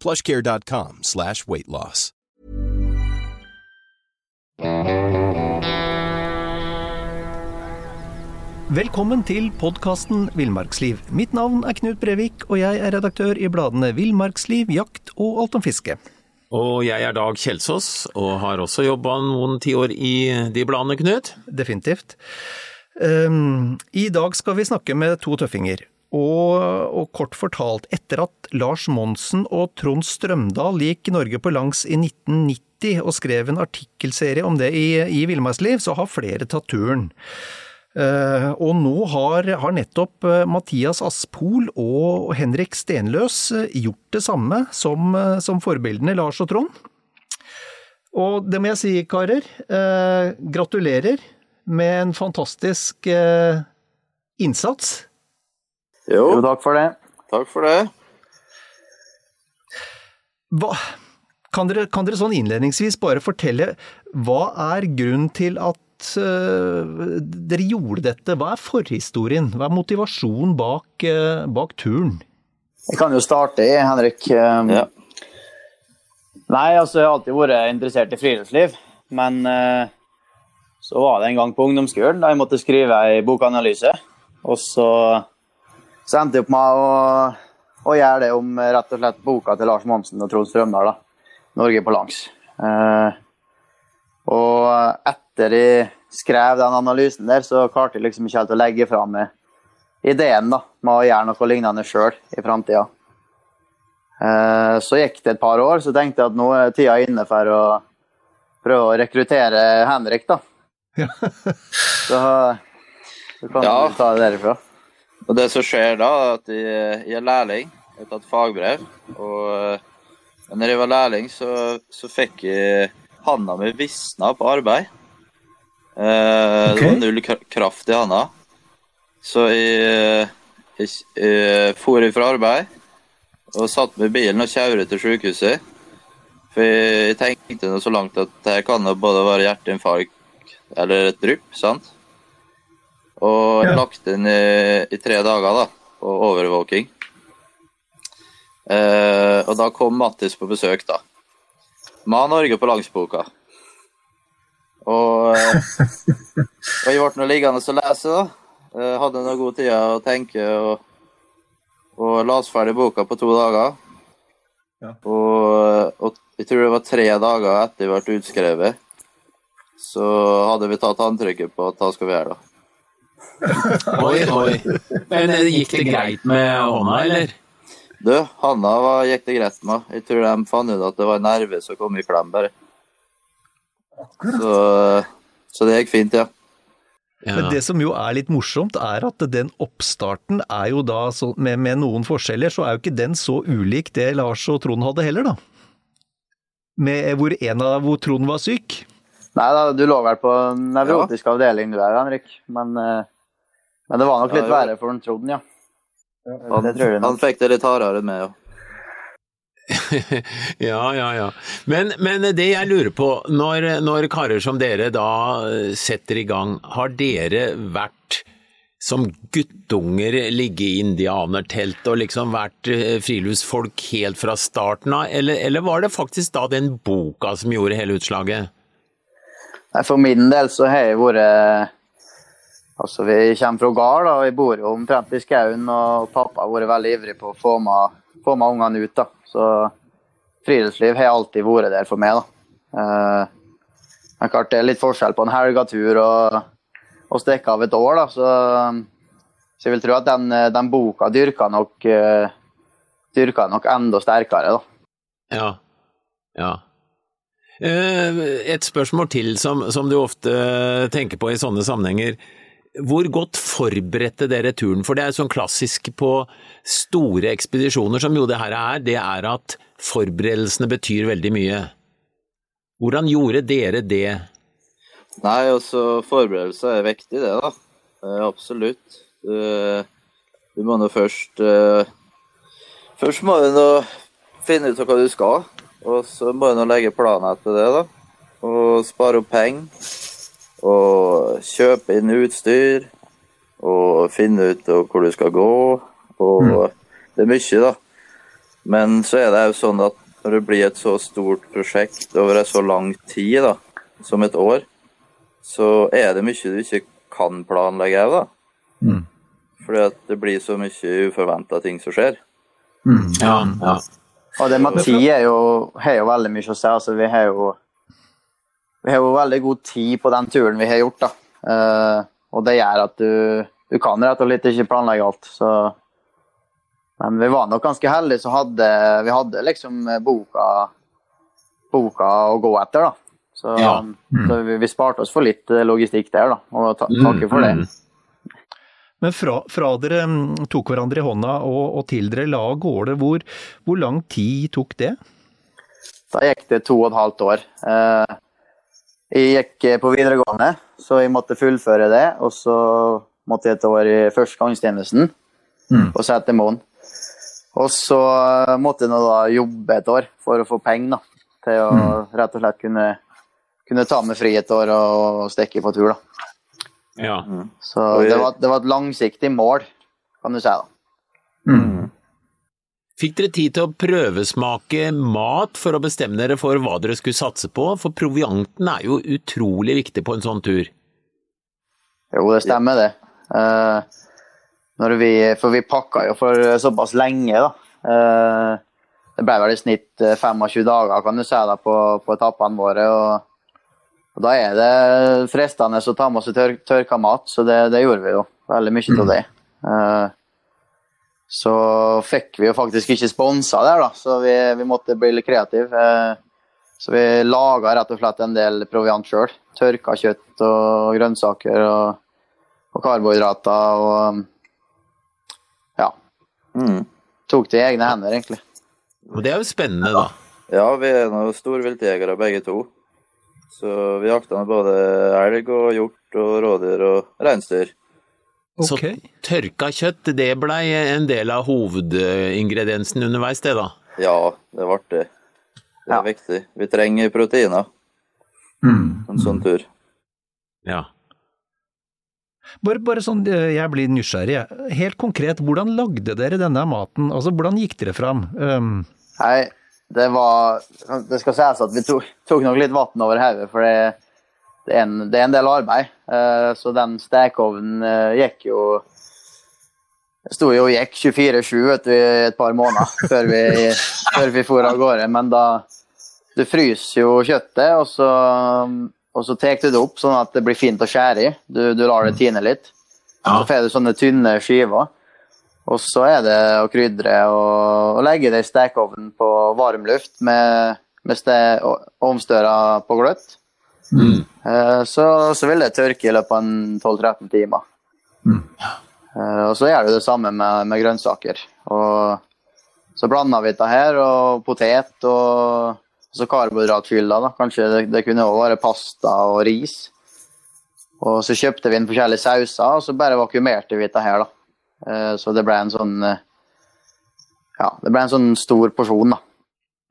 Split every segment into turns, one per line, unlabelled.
plushcare.com slash weightloss.
Velkommen til podkasten Villmarksliv. Mitt navn er Knut Brevik, og jeg er redaktør i bladene Villmarksliv, Jakt og Alt om fiske.
Og jeg er Dag Kjelsås, og har også jobba noen tiår i de bladene, Knut.
Definitivt. Um, I dag skal vi snakke med to tøffinger. Og, og, kort fortalt, etter at Lars Monsen og Trond Strømdal gikk Norge på langs i 1990 og skrev en artikkelserie om det i, i Villmarksliv, så har flere tatt turen. Uh, og nå har, har nettopp uh, Mathias Aspol og Henrik Stenløs uh, gjort det samme som, som, forbildene Lars og Trond. Og det må jeg si, karer. gratulerer med en fantastisk innsats.
Jo. jo, takk for det.
Takk for det.
Hva, kan, dere, kan, dere, sånn innledningsvis bare fortelle hva er grunnen til at uh, dere gjorde dette? Hva er forhistorien? Hva er motivasjonen bak, uh, bak turen?
Jeg kan jo starte Henrik. Um, ja. Nei, altså jeg har alltid vært interessert i friluftsliv. Men uh, så var det en gang på ungdomsskolen da jeg måtte skrive ei bokanalyse. Og så så endte jeg opp med å, å, gjøre det om rett og slett boka til Lars Monsen og Trond Strømdal. da, 'Norge på langs'. Eh, og etter jeg skrev den analysen der, så klarte jeg liksom ikke helt å legge fra meg ideen da, med å gjøre noe lignende sjøl i framtida. Eh, så gikk det et par år, så tenkte jeg at nå er tida inne for å prøve å rekruttere Henrik, da. Ja. så, så kan ja. du ta det derifra.
Og det som skjer da, er at jeg, jeg er lærling. Jeg har tatt fagbrev. Og eh, når jeg var lærling, så, så fikk jeg handa mi visna på arbeid. Eh, okay. Det var null kraft i handa. Så jeg, jeg, jeg for ifra arbeid og satte meg i bilen og kjørte til sykehuset. For jeg, jeg tenkte noe så langt at det kan jo både være hjerteinfarkt eller et drypp. sant? Og ja. lagt inn i, i, tre dager da, på overvåking. Eh, og da kom Mattis på besøk, da. Med Norge på langsboka. Og, eh, og jeg ble nå liggende og lese, da. Eh, hadde noe god tid å tenke og, og las ferdig boka på to dager. Ja. Og, og, jeg tror det var tre dager etter jeg ble utskrevet, så hadde vi tatt antrykket på at da skal vi gjøre det.
Oi, oi. Men eh, gikk det greit med hånda, eller?
Du, Hanna var, gikk det greit med. Jeg tror de fant ut at det var nerver som kom i klem, bare. Så, så, det gikk fint, ja.
ja. Men det som jo er litt morsomt, er at den oppstarten er jo da, med, med, noen forskjeller, så er jo ikke den så ulik det Lars og Trond hadde heller, da. Med hvor en av hvor Trond var syk.
Nei da, du lå vel på nevrotisk ja. avdeling du er, Henrik. Men, eh, men, det var nok litt ja, verre for Trond, ja.
Han, han, fikk det litt hardere med, ja.
ja, ja, ja. Men, men, det jeg lurer på, når, når, karer som dere da setter i gang, har dere vært som guttunger ligge i indianertelt og liksom vært eh, friluftsfolk helt fra starten av, eller, eller var det faktisk da den boka som gjorde hele utslaget?
For min del så har jeg vært Altså, vi kommer fra gard, og vi bor jo omtrent i skauen. Og pappa har vært veldig ivrig på å få med, få med ungene ut. da. Så friluftsliv har alltid vært der for meg. da. Eh, men klart det er litt forskjell på en helgetur og, å stikke av et år, da. Så, så jeg vil tro at den, den boka dyrka nok, uh, dyrka nok enda sterkere, da.
Ja. Ja. Uh, et spørsmål til som, som, du ofte tenker på i sånne sammenhenger. Hvor godt forberedte dere turen? For det er sånn klassisk på store ekspedisjoner, som jo det her er, det er at forberedelsene betyr veldig mye. Hvordan gjorde dere det?
Nei, altså forberedelse er viktig, det, da. Eh, absolutt. Du, du må nå først uh, Først må du nå finne ut hva du skal, og så må du nå legge planer etter det, da. Og spare opp penger. Og kjøpe inn utstyr. Og finne ut hvor du skal gå. Og mm. det er mye, da. Men så er det jo sånn at når det blir et så stort prosjekt over en så lang tid, da, som et år, så er det mye du ikke kan planlegge òg, da. Mm. Fordi at det blir så mye uforventa ting som skjer.
Mm. Ja, ja.
Og det med tid er jo, har jo veldig mye å si. Altså, vi har jo vi har jo veldig god tid på den turen vi har gjort. da. Uh, og det gjør at du, du kan rett og slett ikke planlegge alt. Så men vi var nok ganske heldige så hadde vi hadde liksom boka, boka å gå etter, da. Så, ja. mm. så vi, vi, sparte oss for litt logistikk der, da, og ta, mm. takke for det. Mm.
Men fra, fra, dere mm, tok hverandre i hånda og, og til dere la av gårde, hvor, hvor, lang tid tok det?
Da gikk det to og et halvt år. Eh, jeg gikk på videregående, så jeg måtte fullføre det. Og så måtte jeg et år i førstegangstjenesten mm. på Setermoen. Og så eh, måtte jeg da jobbe et år for å få penger til å mm. rett og slett kunne, kunne, ta meg fri et år og stikke på tur. da.
Ja.
Mm. Så det var, det var, et langsiktig mål, kan du si. da.
Mm. Fikk dere tid til å prøvesmake mat for å bestemme dere for hva dere skulle satse på? For provianten er jo utrolig viktig på en sånn tur.
Jo, det stemmer det. Uh, vi, for vi pakka jo for såpass lenge, da. Eh, det ble vel i snitt 25 eh, dager kan du si, da, på, på etappene våre. Og, og, Da er det fristende å ta med oss tør, tørka mat, så det, det, gjorde vi jo. Veldig mye av det. Uh, så fikk vi jo faktisk ikke sponsa der, da, så vi, vi måtte bli litt kreative. Uh, så vi laga rett og slett en del proviant sjøl. Tørka kjøtt og grønnsaker og, og karbohydrater. og Mm. Tok det i egne hender, egentlig.
Og Det er jo spennende, da.
Ja, vi er noen storviltjegere begge to. Så vi jakta både elg og hjort og rådyr og reinsdyr.
Okay. Så tørka kjøtt, det blei en del av hovedingrediensen underveis, det da?
Ja, det ble det. Det er ja. viktig. Vi trenger proteiner mm. en sånn tur.
Ja.
Bare, bare sånn, eh, jeg blir nysgjerrig. Helt konkret, hvordan lagde dere denne maten? Altså, hvordan gikk dere fram? Um...
Nei, det var Det skal sies at vi tok, tok nok litt vann over hodet, for det, det, er en, det, er en, del arbeid. Uh, så den stekeovnen uh, gikk jo sto jo og gikk 24-7 i et par måneder før vi, før vi for av gårde. Men da Du fryser jo kjøttet, og så og så tar du det opp sånn at det blir fint å skjære i. Du, du lar det tine litt. Ja. Så får du sånne tynne skiver. Og så er det å krydre og, og legge det i stekeovnen på varm luft med, med ovnsdøra på gløtt. Mm. Eh, så, så, vil det tørke i løpet av 12-13 timer. Mm. Eh, og så gjør du det samme med, med grønnsaker. Og så blander vi dette her, og potet og så karbohydratfylla. da. Kanskje det, det kunne også være pasta og ris. Og så kjøpte vi inn forskjellige sauser, og så bare vakuumerte vi dette her. da. Eh, så det ble en sånn Ja, det ble en sånn stor porsjon, da.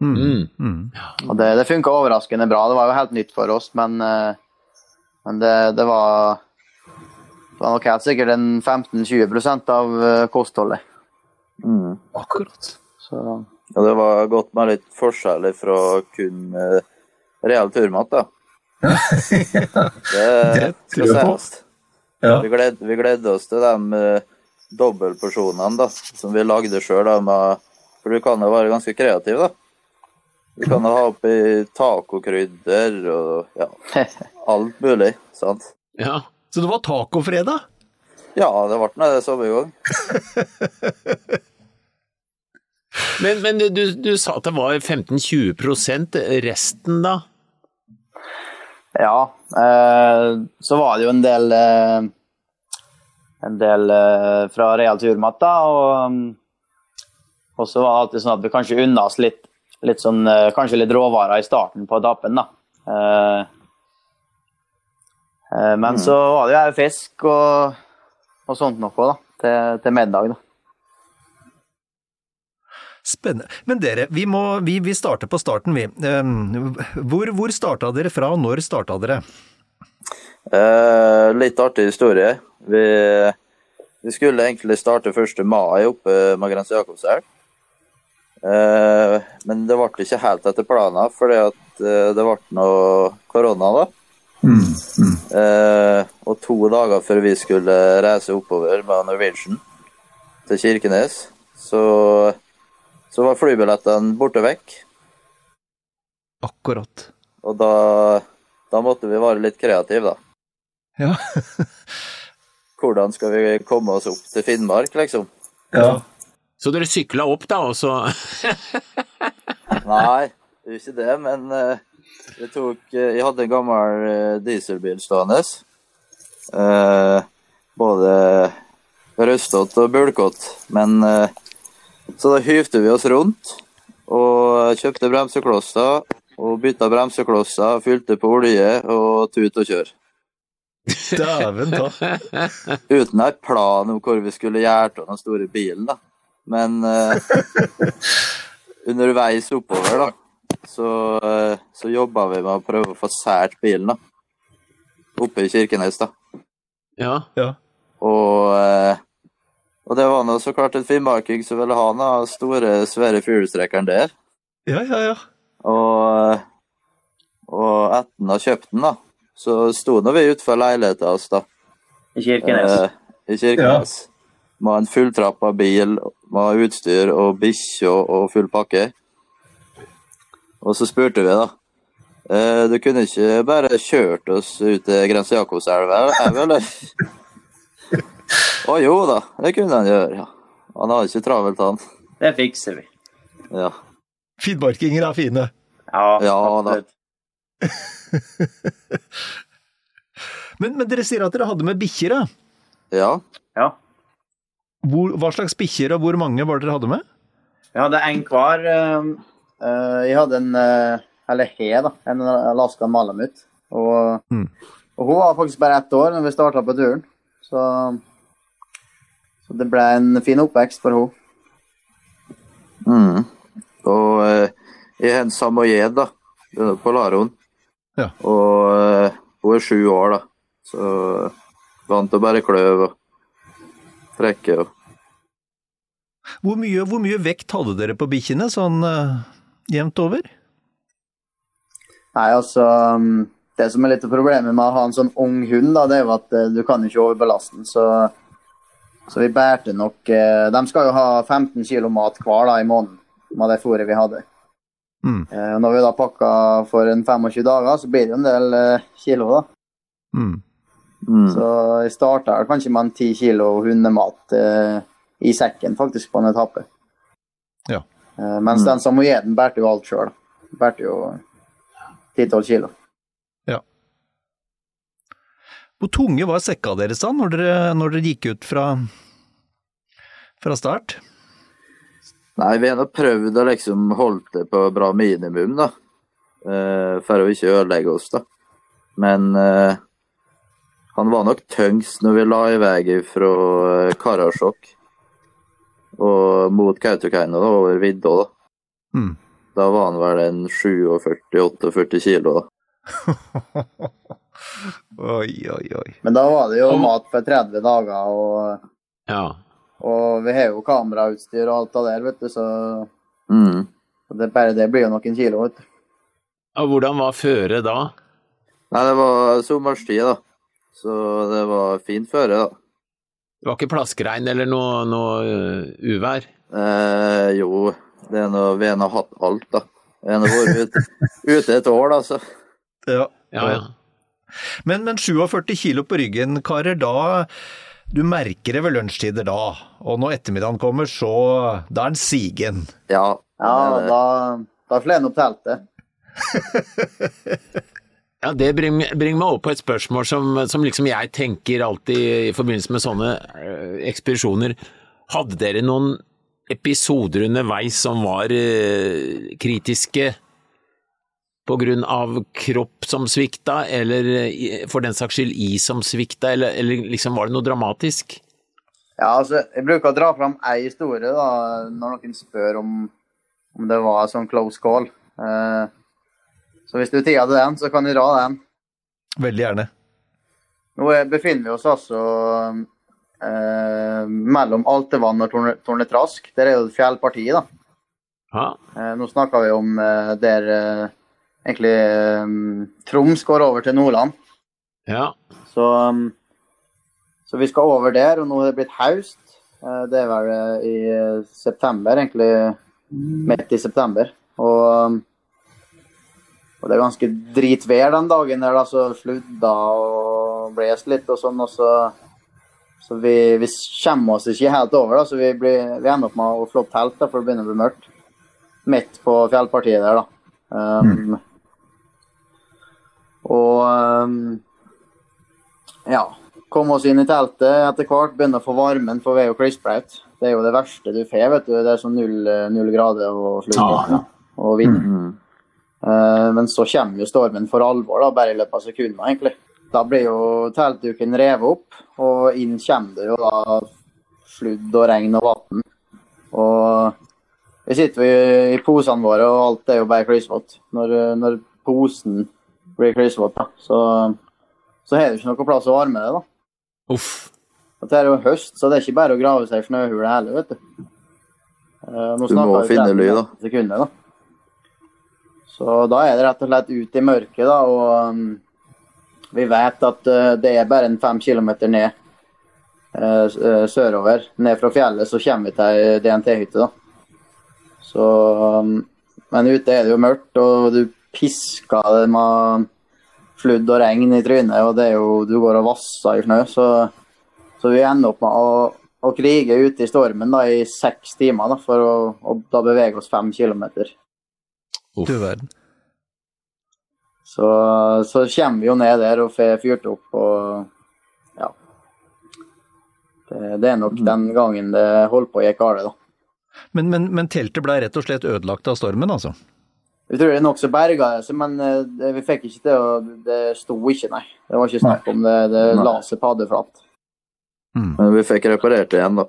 Mm. Mm. mm. Og det, det funka overraskende bra. Det var jo helt nytt for oss, men, eh, men det, det, var Det var nok helt sikkert en 15-20% av kostholdet.
Mm. Akkurat.
Så
Ja, det var godt med litt forskjeller fra kun uh, reell turmat, da.
det, tror jeg på.
Ja. Vi, gled, vi gledde oss til de uh, dobbeltporsjonene da, som vi lagde sjøl. For du kan jo være ganske kreativ, da. Du kan ha oppi tacokrydder og ja, alt mulig. sant?
Ja.
Så det var tacofredag?
Ja, det ble nå det samme gang.
Men, men du, du sa at det var 15-20% resten da?
Ja, eh, så var det jo en del eh, En del eh, fra Real Turmat, da. Og, mm, og så var det alltid sånn at vi kanskje unna oss litt, litt sånn, eh, kanskje litt råvarer i starten på etappen, da. men mm. men så var det jo òg fisk og, og sånt noe, da. Til, til middag, da.
Spennende. Men dere, vi, må, vi, vi starter på starten, vi. Um, Hvor, hvor starta dere fra, og når starta dere?
Eh, litt artig historie. Vi, vi skulle egentlig starte 1. mai oppe med Grense Jakobselv. Eh, men det ble ikke helt etter planen, fordi at eh, det ble noe korona da. Eh, og to dager før vi skulle reise oppover med Norwegian til Kirkenes, så, så var flybillettene borte vekk.
Akkurat.
Og da, da måtte vi være litt kreative, da.
Ja.
Hvordan skal vi komme oss opp til Finnmark, liksom?
Så dere sykla opp da, og så
Nei, det er ikke det, men eh, jeg tok eh, Jeg hadde en gammel eh, dieselbil stående. Eh, både røstete og bulkete. Men Så da hyvde vi oss rundt og kjøpte bremseklosser. Og bytta bremseklosser, fylte på olje og tut og kjør.
Dæven ta.
Uten en plan om hvor vi skulle gjøre av den store bilen, da. Men uh, underveis oppover, da, så, uh, så jobba vi med å prøve å få sært bilen, da. Oppe i Kirkenes, da.
Ja.
Ja.
Og, uh, og det var nå så klart en finnmarking som ville ha den store, svære firehjulstrekkeren der.
Ja, ja, ja.
Og, og etter han har kjøpt den, da, så sto nå vi utenfor leiligheten hans, da.
I Kirkenes.
I Kirkenes. Med en fulltrappa bil, med utstyr og bikkje og, full pakke. Og så spurte vi, da. Eh, du kunne ikke bare kjørt oss ut til Grense Jakobselva, eller? Å jo da, det kunne han gjøre, ja. Han hadde ikke travelt, han.
Det fikser vi.
Ja.
Finnmarkinger er fine.
Ja,
Ja, da.
Men, men dere sier at dere hadde med bikkjer, da.
Ja.
Ja.
Hvor, hva slags bikkjer og hvor mange var det dere hadde med?
Vi hadde en hver. eh, eh, jeg hadde en eh, Eller he, da. En Alaskan malamut. Og,
Mm.
og hun var faktisk bare ett år når vi starta på turen. Så, så det ble en fin oppvekst for henne.
Mm. Og eh, jeg har en samoyed, da. på er Polaroen.
Ja.
Og eh, hun er sju år, da. Så vant til å bare kløve og trekke og
Hvor mye, hvor mye vekt hadde dere på bikkjene, sånn uh, jevnt over?
Nei, altså um, Det som er litt av problemet med å ha en sånn ung hund, da, det er jo at eh, du kan ikke overbelaste den. Så, så vi bærte nok eh, De skal jo ha 15 kilo mat hver da, i måneden med det fôret vi hadde.
Mm.
Eh, når vi da pakka for en 25 dager, så blir det jo en del eh, kilo, da.
Mm.
mm.
Så jeg starta kanskje med en 10 kilo hundemat eh, i sekken, faktisk, på en etappe.
Ja.
Uh, mens den samojeden bærte jo alt sjøl. Bærte jo 10-12 kilo. Ja.
Hvor tunge var sekka deres da, når dere, når dere gikk ut fra, fra start?
Nei, vi har prøvd å liksom holde det på bra minimum, da. Uh, for å ikke ødelegge oss, da. Men uh, han var nok tyngst når vi la i vei fra Karasjok og mot Kautokeino da, over vidda. Da.
Mm.
da var han vel en 47-48 kilo. da.
Oi, oi, oi.
Men da var det jo mat for 30 dager, og,
ja.
og vi har jo kamerautstyr og alt det der, vet du, så
Mm.
det, bare det blir jo noen kilo, vet du.
Og hvordan var føret da?
Nei, det var sommerstid, da. Så det var fint føre, da.
Det var ikke plaskregn eller noe, noe øh, uvær?
Eh, jo, det er noe, vi har hatt alt, da. Vi har vært ute, ute et år, da, så.
Ja.
Ja, ja.
Men, men 47 kilo på ryggen, karer, da Du merker det ved lunsjtider da. Og når ettermiddagen kommer, så Da er den sigen.
Ja.
Ja, da, da slår en opp teltet.
Ja, Det bringer, bringer meg over på et spørsmål som, som liksom jeg tenker alltid i forbindelse med sånne eh, ekspedisjoner. Hadde dere noen episoder underveis som var eh, kritiske på grunn av kropp som svikta, eller eh, for den saks skyld is som svikta, eller, eller liksom var det noe dramatisk?
Ja, altså, jeg bruker å dra fram ei historie da, når noen spør om, om det var sånn close call. Eh, så hvis du tier til den, så kan du dra den.
Veldig gjerne.
Nå er- befinner vi oss altså eh, mellom Altevann og Torne, Tornetrask. Der er jo fjellpartiet, fjellparti, da.
Ja,
Eh, nå snakker vi om eh, der eh, egentlig eh, Troms går over til Nordland.
ja,
Så, um, så vi skal over der, og nå er det blitt haust. Eh, Det er vel eh, i eh, september, egentlig midt i september. Og, um, og det er ganske dritvær den dagen der, da, så sludda og blåste litt og sånn. Og så, så vi, vi kommer oss ikke helt over, da, så vi, blir, vi ender opp med å flå opp telt, da, for det begynner å bli mørkt. Midt på fjellpartiet der, da. Um, Og um, ja, Komme oss inn i teltet etter hvert, begynne å få varmen, for vi er jo klissblaut. Det er jo det verste du får, vet du. Det er sånn null, null grader og slutt,
Ja,
og vind.
Mm
Eh, men så kommer jo stormen for alvor, da, bare i løpet av sekunder, egentlig. Da blir jo teltduken revet opp, og inn kommer det jo da sludd og regn og vann. Og vi sitter jo i, i posene våre, og alt er jo bare klissvått. Når, når posen blir klissvåt, så, så har du ikke noe plass å varme det. da.
uff.
Og det er jo høst, så det er ikke bare å grave seg i snøhule heller, vet du. Eh, nå
Du må finne ly, da.
Sekunder, da. Så da er det rett og slett ut i mørket, da, og um, vi vet at uh, det er bare en fem kilometer ned uh, eh, sørover. Ned fra fjellet så kommer vi til DNT-hytte, da. Så um, Men ute er det jo mørkt, og du pisker det med sludd og regn i trynet, og det er jo Du går og vasser i snø, så så vi ender opp med å, å krige ute i stormen da, i seks timer da, for å, å da bevege oss fem kilometer.
Uff.
Du verden.
Så, så kommer vi jo ned der og får fyrt opp og ja. Det, det er nok den gangen det holdt på å gikk galt, da.
Men, men, men teltet ble rett og slett ødelagt av stormen, altså?
Utrolig nok så berga det seg, men eh, det, vi fikk ikke til å Det sto ikke, nei. Det var ikke snakk om det. Det
Nei.
la seg paddeflat.
Mm.
Men vi fikk reparert det igjen, da.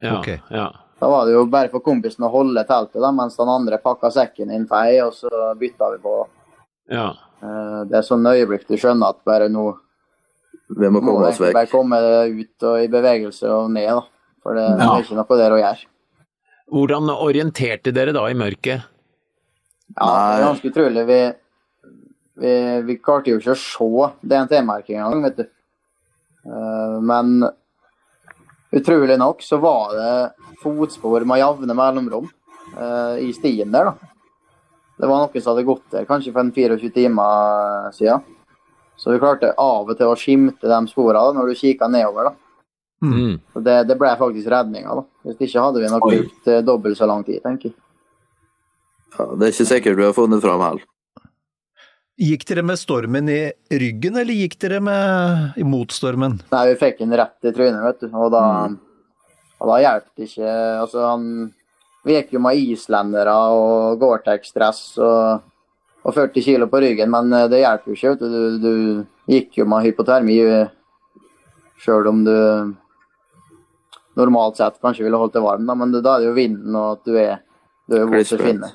Ja,
okay.
ja.
Da var det jo bare for kompisen å holde teltet, da, mens den andre pakka sekken inn fei, og så bytta vi på.
ja.
Eh, Det er sånn øyeblikk du skjønner at bare nå
Vi må komme oss
vekk. bare komme ut og i bevegelse og ned, da. For det, det
Ja.
er ikke noe der å gjøre.
Hvordan orienterte dere da i mørket?
Ja, det er ganske utrolig. Vi, vi, vi klarte jo ikke å se DNT-merkinga engang, vet du. Eh, Men utrolig nok så var det fotspor med jevne mellomrom uh, i stien der, da. Det var noen som hadde gått der kanskje for en 24 timer siden. Så vi klarte av og til å skimte de sporene da, når du kikka nedover. da.
Mm.
Så det, det ble faktisk redninga. da. Hvis ikke hadde vi nok brukt eh, dobbelt så lang tid, tenker jeg.
Ja, det er ikke sikkert du har funnet fram heller.
Gikk dere med stormen i ryggen, eller gikk dere med imot stormen?
Nei, vi fikk den rett i trynet, vet du. Og da, og da hjalp det ikke Altså, han Vi gikk jo med islendere og Gore-Tex-dress og, og 40 kilo på ryggen, men eh, det hjelper jo ikke. vet Du, du, du gikk jo med hypotermi sjøl om du normalt sett kanskje ville holdt deg varm, da, men da er det jo vinden og at du er, du er våt til
å
finne.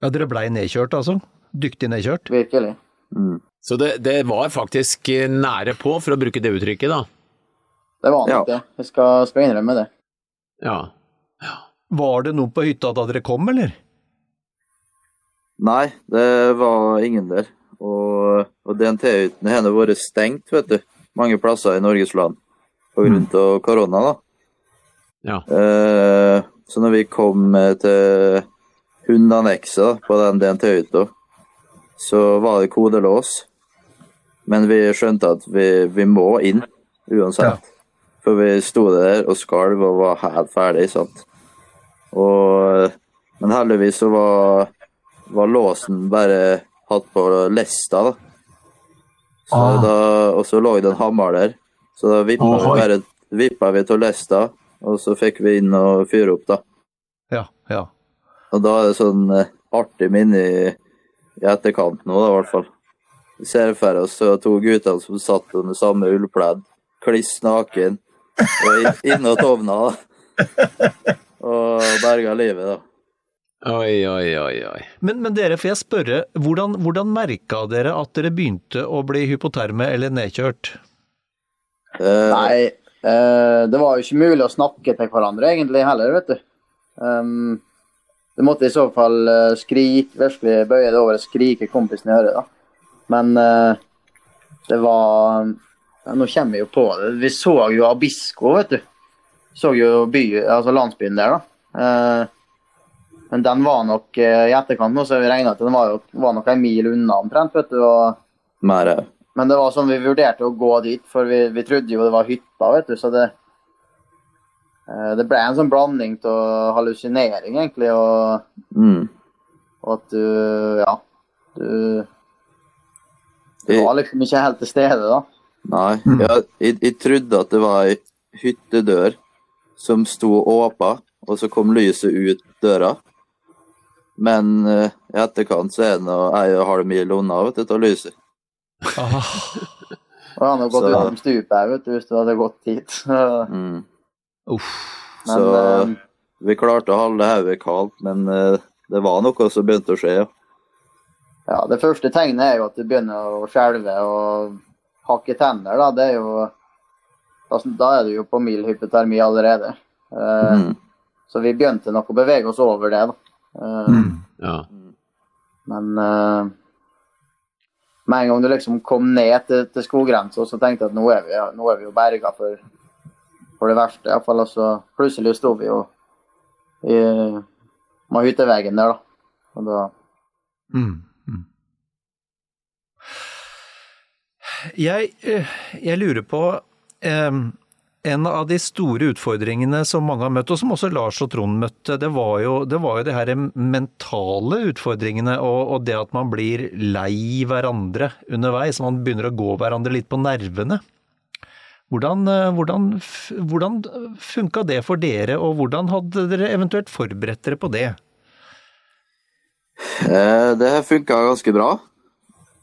Ja, dere blei nedkjørt, altså? Dyktig nedkjørt?
Virkelig.
Mm.
Så det, det var faktisk eh, nære på, for å bruke det uttrykket, da.
Det var nok
Ja.
det. Jeg skal, skal innrømme det.
Ja.
Var det noen på hytta da dere kom, eller?
Nei, det var ingen der. Og, og DNT-hyttene har vært stengt, vet du. Mange plasser i Norges land. På grunn av korona, da.
Ja.
Eh, så når vi kom eh, til hundeannekset på den DNT-hytta, så var det kodelås. Men vi skjønte at vi, vi må inn uansett. Ja. For vi sto der og skalv og var helt ferdig, sant. Og, men heldigvis så var, var låsen bare hatt på lista, da. Så ah. da og så lå det en hammer der. Så da vippa oh, vi bare vippa vi til lista, og så fikk vi inn og fyre opp, da.
Ja, ja.
Og da er det sånn eh, artig minne i, i etterkant nå, da, i hvert fall. Vi ser for oss to gutter som satt under samme ullpledd, kliss naken, og innåt ovna, da. Og berga livet, da.
Oi, oi, oi. oi.
Men, men, dere, får jeg spørre, hvordan, hvordan merka dere at dere begynte å bli hypoterme eller nedkjørt?
Uh, Nei, uh, det var jo ikke mulig å snakke til hverandre egentlig heller, vet du. Um, det måtte i så fall uh, skrike, virkelig bøye det over og skrike kompisen i øret, da. Men det var ja, Nå kommer vi jo på det. Vi så jo Abisko, vet du. Så jo by, altså landsbyen der, da. Men den var nok uh, i etterkant nå, så vi regna at den var, var nok en mil unna omtrent. vet du. Og. Men det var sånn vi vurderte å gå dit, for vi, vi trodde jo det var hytta. vet du, så det, eh, det ble en sånn blanding av hallusinering, egentlig, og,
mm.
og at du Ja. Du Du var liksom ikke helt til stede, da.
Nei. Jeg, jeg, jeg trodde at det var ei hyttedør som sto åpen, og så kom lyset ut døra. Men uh, i etterkant så er det nå ei og halv mil unna vet du, av lyset.
Ah. og han har gått gjennom stupet vet du, hvis du hadde gått dit.
mm. Uff. Men, så uh, vi klarte å holde hodet kaldt, men uh, det var noe som begynte å skje. Ja.
ja, Det første tegnet er jo at du begynner å skjelve og hakke tenner. Da, det er jo, da er du jo på mild hypotermi allerede. Mm. Så vi begynte nok å bevege oss over det. da.
Uh, mm. ja.
Men uh, med en gang du liksom kom ned til, til skoggrensa, så tenkte jeg at nå er vi, nå er vi jo berga for, for, det verste. Iallfall altså, plutselig sto vi jo i hytteveggen der, da. Og da
mm. Mm. Jeg, eh, jeg, lurer på um en av de store utfordringene som mange har møtt, og som også Lars og Trond møtte, det var jo det, var jo det her mentale utfordringene og, og, det at man blir lei hverandre underveis. Man begynner å gå hverandre litt på nervene. Hvordan, eh, hvordan, hvordan funka det for dere, og hvordan hadde dere eventuelt forberedt dere på det?
Eh, det har funka ganske bra.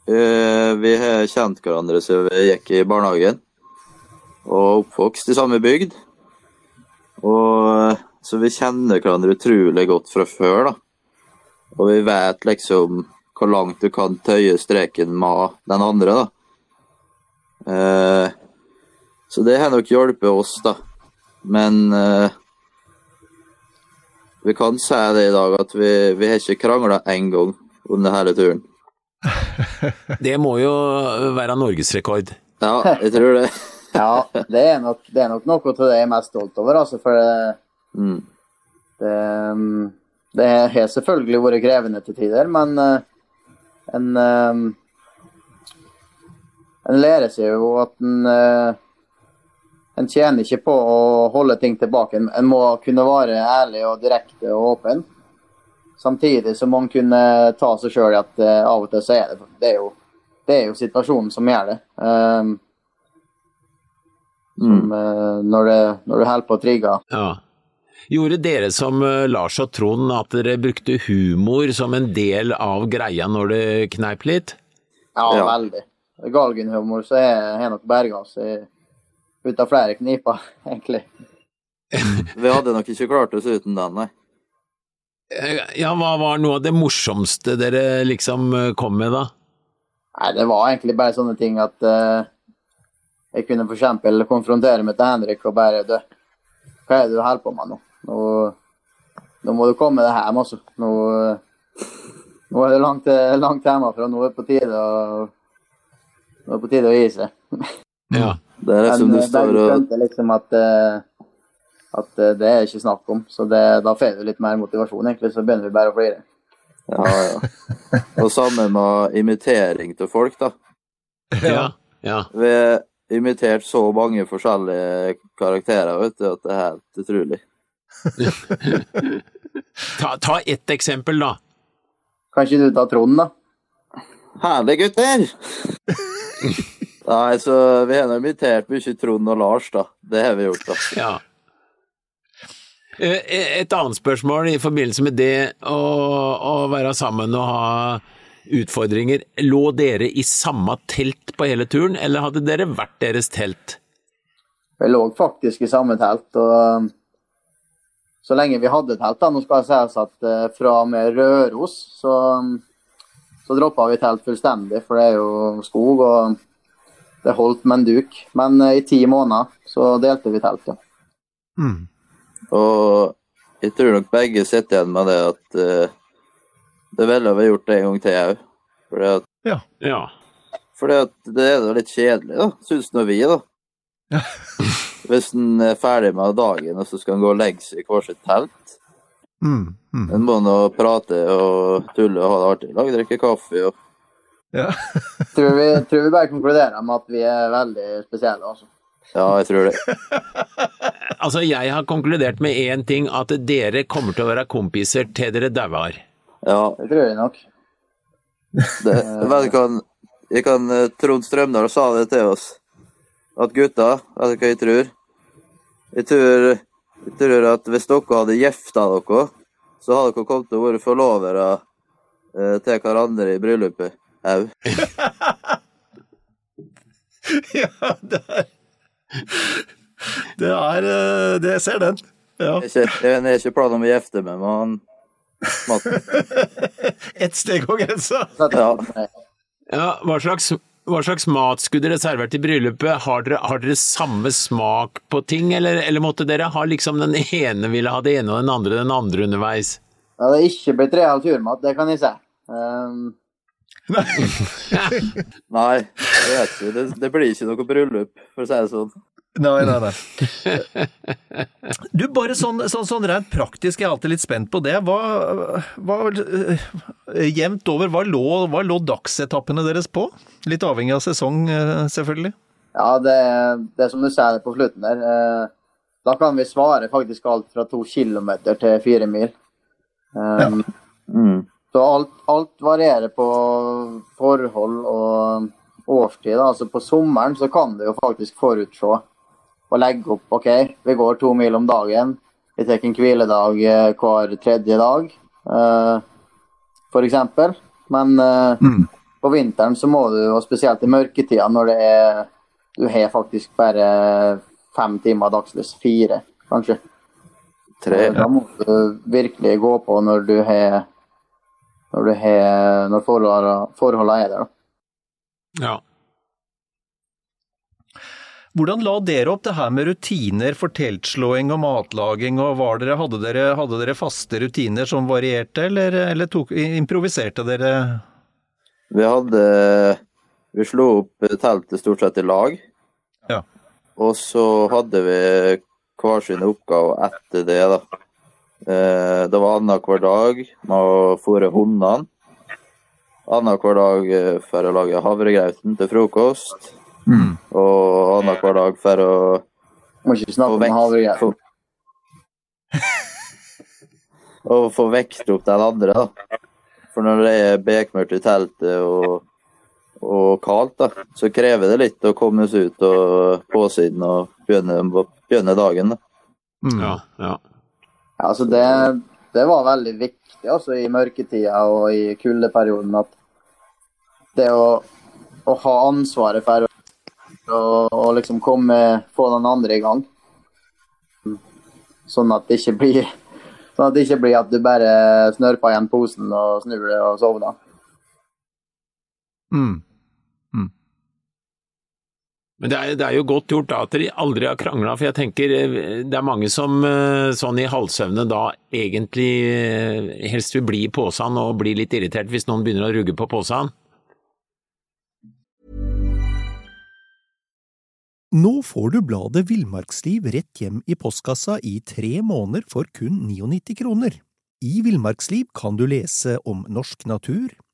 Eh, vi har kjent hverandre siden vi gikk i barnehagen og oppvokst i samme bygd. Og, så vi kjenner hverandre utrolig godt fra før, da. Og vi vet liksom hvor langt du kan tøye streken med den andre, da. Eh, så det har nok hjulpet oss, da. Men uh, vi kan si det i dag at vi, vi har ikke krangla én gang under denne turen.
det må jo være norgesrekord.
Ja, jeg tror det.
Ja, det er, nok, det er nok noe av det jeg er mest stolt over. Altså, for det, mm. det, det, har selvfølgelig vært krevende til tider, men uh, en, uh, en lærer seg jo at en, uh, en tjener ikke på å holde ting tilbake. En må kunne være ærlig og direkte og åpen. Samtidig så må en kunne ta seg sjøl i at av og til så er det, det er jo, det er jo situasjonen som gjør det. Um, som, mm. Eh, når, det, når, du holder på å trigge.
Ja. Gjorde dere som eh, Lars og Trond at dere brukte humor som en del av greia når det kneip litt?
Ja, ja. veldig. Galgenhumor så er nok berga oss ut av flere kniper, egentlig.
Vi hadde nok ikke klart oss uten den, nei.
Eh, ja, hva var noe av det morsomste dere liksom kom med, da?
Nei, det var egentlig bare sånne ting at uh, jeg kunne f.eks. konfrontere meg til Henrik og bare dø. Hva er det du holder på med nå? nå? nå? må du komme deg hjem, altså. Nå, nå er det langt, langt hjemmefra. Nå er det på tide å, nå er det på tide å gi seg.
Ja.
Det er liksom Men, du står og skjønte
liksom at, eh, at eh, det er ikke snakk om. Så det, da får du litt mer motivasjon, egentlig. Så begynner vi bare å flire.
Ja, ja. Og sammen med imitering til folk, da.
Ja. ja.
Vi har imitert så mange forskjellige karakterer, vet du, at det er helt utrolig.
Ta, ta ett eksempel, da.
Kan ikke du ta Trond, da?
Herlig, gutter! Nei, så vi har nå imitert mye Trond og Lars, da. Det har vi gjort, da.
Ja. Eh, Et annet spørsmål i forbindelse med det å, å være sammen og ha utfordringer. Lå dere i samme telt på hele turen, eller hadde dere hvert deres telt?
Vi lå faktisk i samme telt. og Så lenge vi hadde telt, da, nå skal det sies at eh, fra og med Røros så, så droppa vi telt fullstendig, for det er jo skog og det holdt med en duk. Men eh, i ti måneder så delte vi telt, ja.
Mm.
Og jeg tror nok begge sitter igjen med det at uh, det ville vi gjort det en gang til òg. Fordi at,
Ja.
fordi at det er da litt kjedelig, da, syns nå vi, da. Hvis en er ferdig med dagen, og så skal en gå og legge seg i hver sitt telt.
Mm. Mm.
En må nå prate og tulle og ha det artig. Lage drikke kaffe og
Ja.
Tror vi, tror vi bare konkluderer med at vi er veldig spesielle, altså.
Ja, jeg tror det.
Altså, jeg har konkludert med én ting, at dere kommer til å være kompiser til dere dauer.
Ja,
Det tror jeg nok.
det, vet du hva jeg kan, eh, Trond Strømdal sa det til oss. At gutta, vet du hva jeg tror? Jeg tror, jeg tror at hvis dere hadde gifta dere, så hadde dere kommet til å være forlovere eh, til hverandre i bryllupet òg.
ja, det er Det er eh, Det jeg ser den. Ja.
Jeg har ikke planer om å gifte meg med han Matten.
Ett steg over grensa.
Ja.
Ja, hva slags, hva slags mat skulle dere servert i bryllupet? Har dere, har dere samme smak på ting, eller, eller måtte dere ha liksom den ene ville ha det ene og den andre den andre underveis?
Ja, det er ikke blitt real turmat, det kan jeg si. Um,
Nei, jeg vet ikke. Det, det blir ikke noe bryllup, for å si det sånn.
Nei, nei, nei. Du, bare sånn, sånn, sånn rent praktisk, jeg er alltid litt spent på det. Hva, hva eh, Jevnt over, hva lå, hva lå dagsetappene deres på? Litt avhengig av sesong, eh, selvfølgelig.
ja, det, det er som du sier på slutten der. eh, da kan vi svare faktisk alt fra to kilometer til fire mil. Um,
Mm.
Så alt, alt varierer på forhold og årstid. Altså På sommeren så kan du jo faktisk forutse og legge opp OK, vi går to mil om dagen. Vi tar en hviledag eh, hver tredje dag, eh, f.eks. Men mm. på vinteren så må du, og spesielt i mørketida når det er Du har faktisk bare fem timer dagslys. Fire, kanskje.
Tre.
Da må du virkelig gå på når du har når, du har, når forholdene, er der. da.
Ja.
Hvordan la dere opp det her med rutiner for teltslåing og matlaging, og var dere, hadde, dere, hadde dere faste rutiner som varierte, eller, eller tok, improviserte dere?
Vi hadde Vi slo opp teltet stort sett i lag.
Ja.
Og så hadde vi hver sin oppgave etter det, da. Eh, Det var annenhver dag med å fôre hundene. Annenhver dag eh, for å lage havregrauten til frokost. Og annenhver dag for å
Må ikke
få
snakke om havregryn.
Og få vekt opp den andre, da. For når det er bekmørkt i teltet og, og kaldt, da, så krever det litt å komme seg ut og påsiden og begynne, begynne dagen. da.
Mm.
ja, ja.
Ja, altså det, det var veldig viktig altså, i mørketida og i kuldeperioden at det å, å ha ansvaret for å, liksom komme, få den andre i gang. Sånn at det ikke blir sånn at det ikke blir at du bare snørper igjen posen og snur deg og sovner.
Mm.
Men det er, det er jo godt gjort da at de aldri har krangla, for jeg tenker eh, det er mange som eh, sånn i halvsøvne da egentlig eh, helst vil bli i posen og bli litt irritert hvis noen begynner å rugge på posen.
Nå får du bladet Villmarksliv rett hjem i postkassa i tre måneder for kun 99 kroner. I Villmarksliv kan du lese om norsk natur,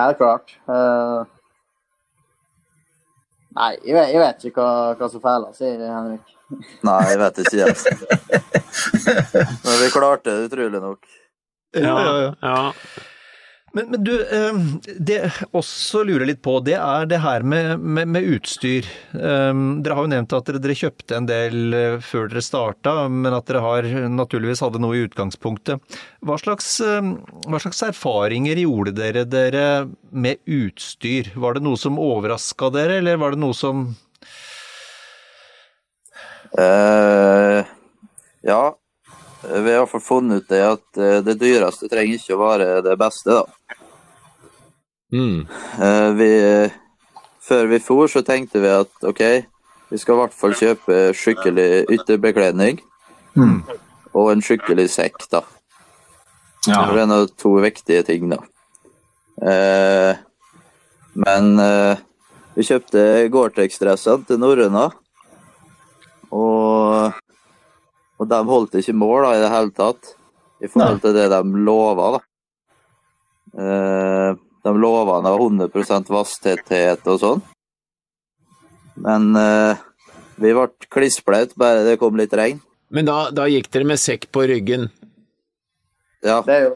Helt klart. Uh, nei, jeg vet, jeg vet ikke hva, hva som feiler, sier Henrik.
Nei, jeg vet ikke, jeg. Men vi klarte det utrolig nok.
Ja, ja, ja.
ja.
Men, men du, eh, det også lurer litt på, det er det her med, med, med utstyr. Um, dere har jo nevnt at dere, dere, kjøpte en del eh, før dere starta, men at dere har naturligvis hadde noe i utgangspunktet. Hva slags, hva slags erfaringer gjorde dere dere med utstyr? Var det noe som overraska dere, eller var det noe som
uh, Ja, vi har fall funnet ut det at det dyreste trenger ikke å være det beste, da.
Mm.
Uh, vi, før vi for, så tenkte vi at OK, vi skal i hvert fall kjøpe skikkelig ytterbekledning.
mm.
Og en skikkelig sekk, da.
Ja.
Det er av to viktige ting, da. Men vi kjøpte Gore-Tex-dressene til norrøna. Og, og de holdt ikke mål da, i det hele tatt, i forhold til det de lova. da. Uh, de lova 100% vasstetthet og sånn. Men uh, vi ble klissblaute bare det kom litt regn.
Men da, da, gikk dere med sekk på ryggen?
Ja.
Det er jo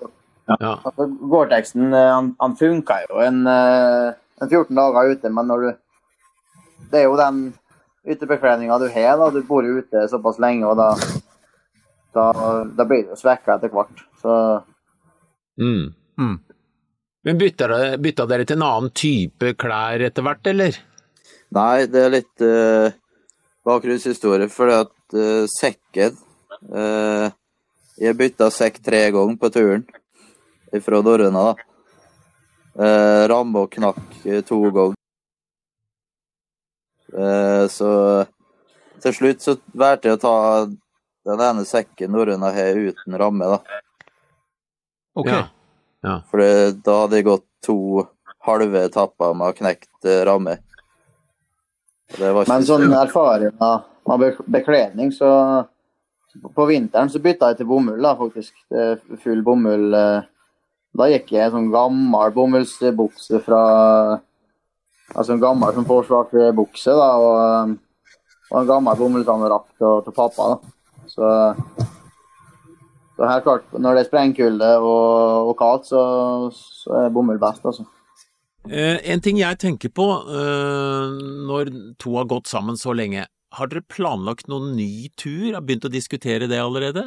ja.
altså, Gore-Texen han, han funka jo en, en, 14 dager ute, men når du Det er jo den ytterbekledninga du har, da. Du bor jo ute såpass lenge, og da, da, da blir det jo svekka etter hvert. Så
mm.
Mm.
Men bytta bytta dere til en annen type klær etter hvert, eller?
Nei, det er litt uh, bakgrunnshistorie. Fordi at uh, sekken uh, Jeg bytta sekk tre ganger på turen fra Norrøna. da. Uh, Ramme og knakk to ganger. så til slutt så valgte jeg å ta den ene sekken Norrøna har uten ramme, da.
Ok.
Ja. Ja.
For da hadde jeg gått to halve etapper med å knekt ramme.
Men sånn erfaring med bekledning, så På vinteren så bytta jeg til bomull, da, faktisk. Full bomull. Da gikk jeg i en sånn gammel bomullsbukse fra Altså en gammel som forsvarsbukse, da, og, og en gammel bomullsanorakk til, til pappa, da. Så så helt klart, når det er sprengkulde og, og kaldt, så, så er bomull best, altså.
Eh, en ting jeg tenker på eh, når to har gått sammen så lenge, har dere planlagt noen ny tur? Har begynt å diskutere det allerede?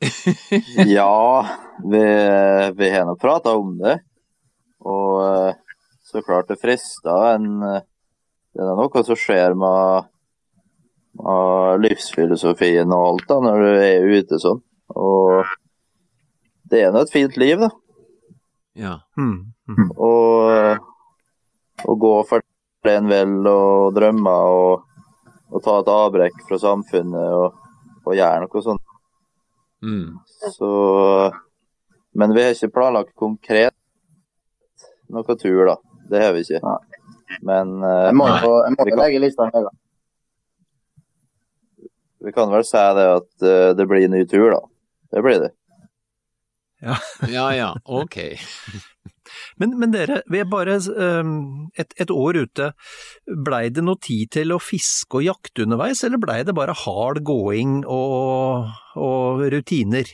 ja, vi, vi har nå prata om det. Og eh, så klart det frister en Det er noe som skjer med, med livsfilosofien og alt da, når du er ute sånn. Og det er nå et fint liv, da.
Ja.
Mm. Mm.
Og, og gå for det en vil og drømme og, og ta et avbrekk fra samfunnet og, og gjøre noe sånt.
Mm.
Så Men vi har ikke planlagt konkret noe tur, da. Det har vi ikke. Men uh,
Jeg må jo jeg må legge lista høyere.
Vi kan vel si det at uh, det blir ny tur, da. Det blir det.
Ja ja, ok.
Men, men, dere, vi er bare um, et, et, år ute. Blei det noe tid til å fiske og jakte underveis, eller blei det bare hard gåing og, og, rutiner?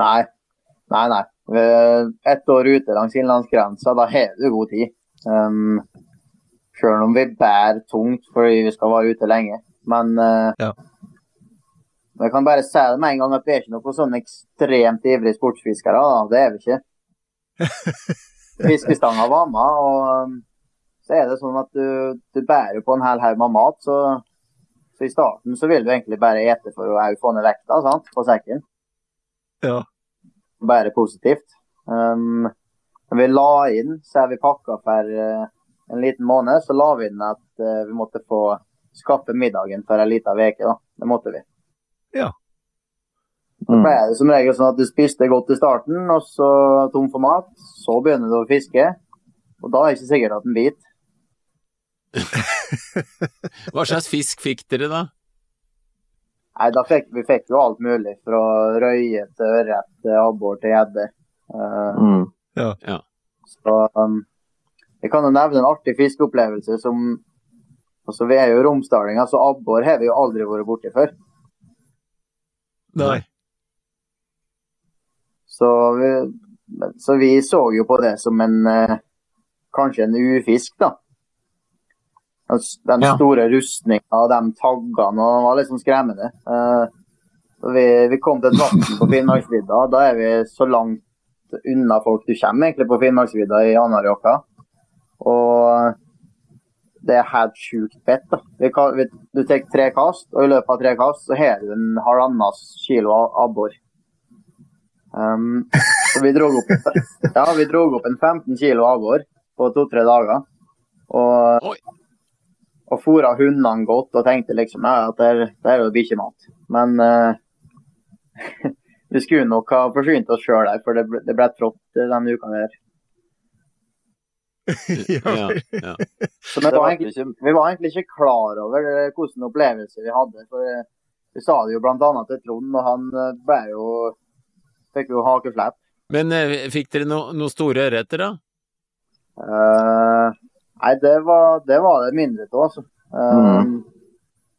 Nei. Nei, nei. Ett år ute langs innlandsgrensa, da har du god tid. Um, Selv om vi bærer tungt fordi vi skal være ute lenge. Men uh,
Ja.
jeg kan bare si det med en gang at vi er ikke noe sånn ekstremt ivrige sportsfiskere. Da. Det er vi ikke. Fiskestanga var med, og um, så er det sånn at du, du bærer på en hel haug med mat. Så, så i starten så vil du egentlig bare ete for å få ned vekta sant, på sekken.
Ja.
Bare positivt. Um, vi la inn, så vi pakka for uh, en liten måned, så la vi inn at uh, vi måtte få skaffe middagen for en liten uke. da. Det måtte vi.
Ja.
Så ble det som regel sånn at du spiste godt i starten, og så tom for mat. Så begynner du å fiske, og da er det ikke sikkert at den biter.
Hva slags fisk fikk dere da?
Nei, da fikk vi fikk jo alt mulig, fra røye til ørret til abbor til gjedde. Uh,
Mm.
Så um, jeg kan jo nevne en artig fiskeopplevelse som Altså, vi er jo romsdalinger, så abbor har vi jo aldri vært borti før.
Nei.
Så vi, så vi så jo på det som en eh, Kanskje en ufisk, da. Den, store
Ja.
rustninga og de taggene, og var liksom skremmende. Eh, vi, vi kom til et vann på Finnmarksvidda. Da er vi så langt unna folk du kommer egentlig på Finnmarksvidda i Anárjohka. Og det er helt sjukt fett. da. Du tar tre kast, og i løpet av tre kast så har du en halvannen kilo abbor. Um, så vi dro opp, ja, vi dro opp en 15 kilo abbor på to-tre dager. Og,
Oi.
og fôra hundene godt og tenkte liksom ja, at det, er- det er jo bikkjemat. Men uh, vi skulle nok ha forsynt oss sjøl der, for det ble, det ble trått eh, denne uka der.
Ja, ja.
Så vi var, egentlig, vi var egentlig ikke klar over eh, hvilken opplevelse vi hadde. For eh, vi sa det jo bl.a. til Trond, og han eh, ble jo Fikk jo hakeflepp.
Men fikk dere no, noen store ørreter, da?
Uh, nei, det var, det var det mindre av, altså. Eh,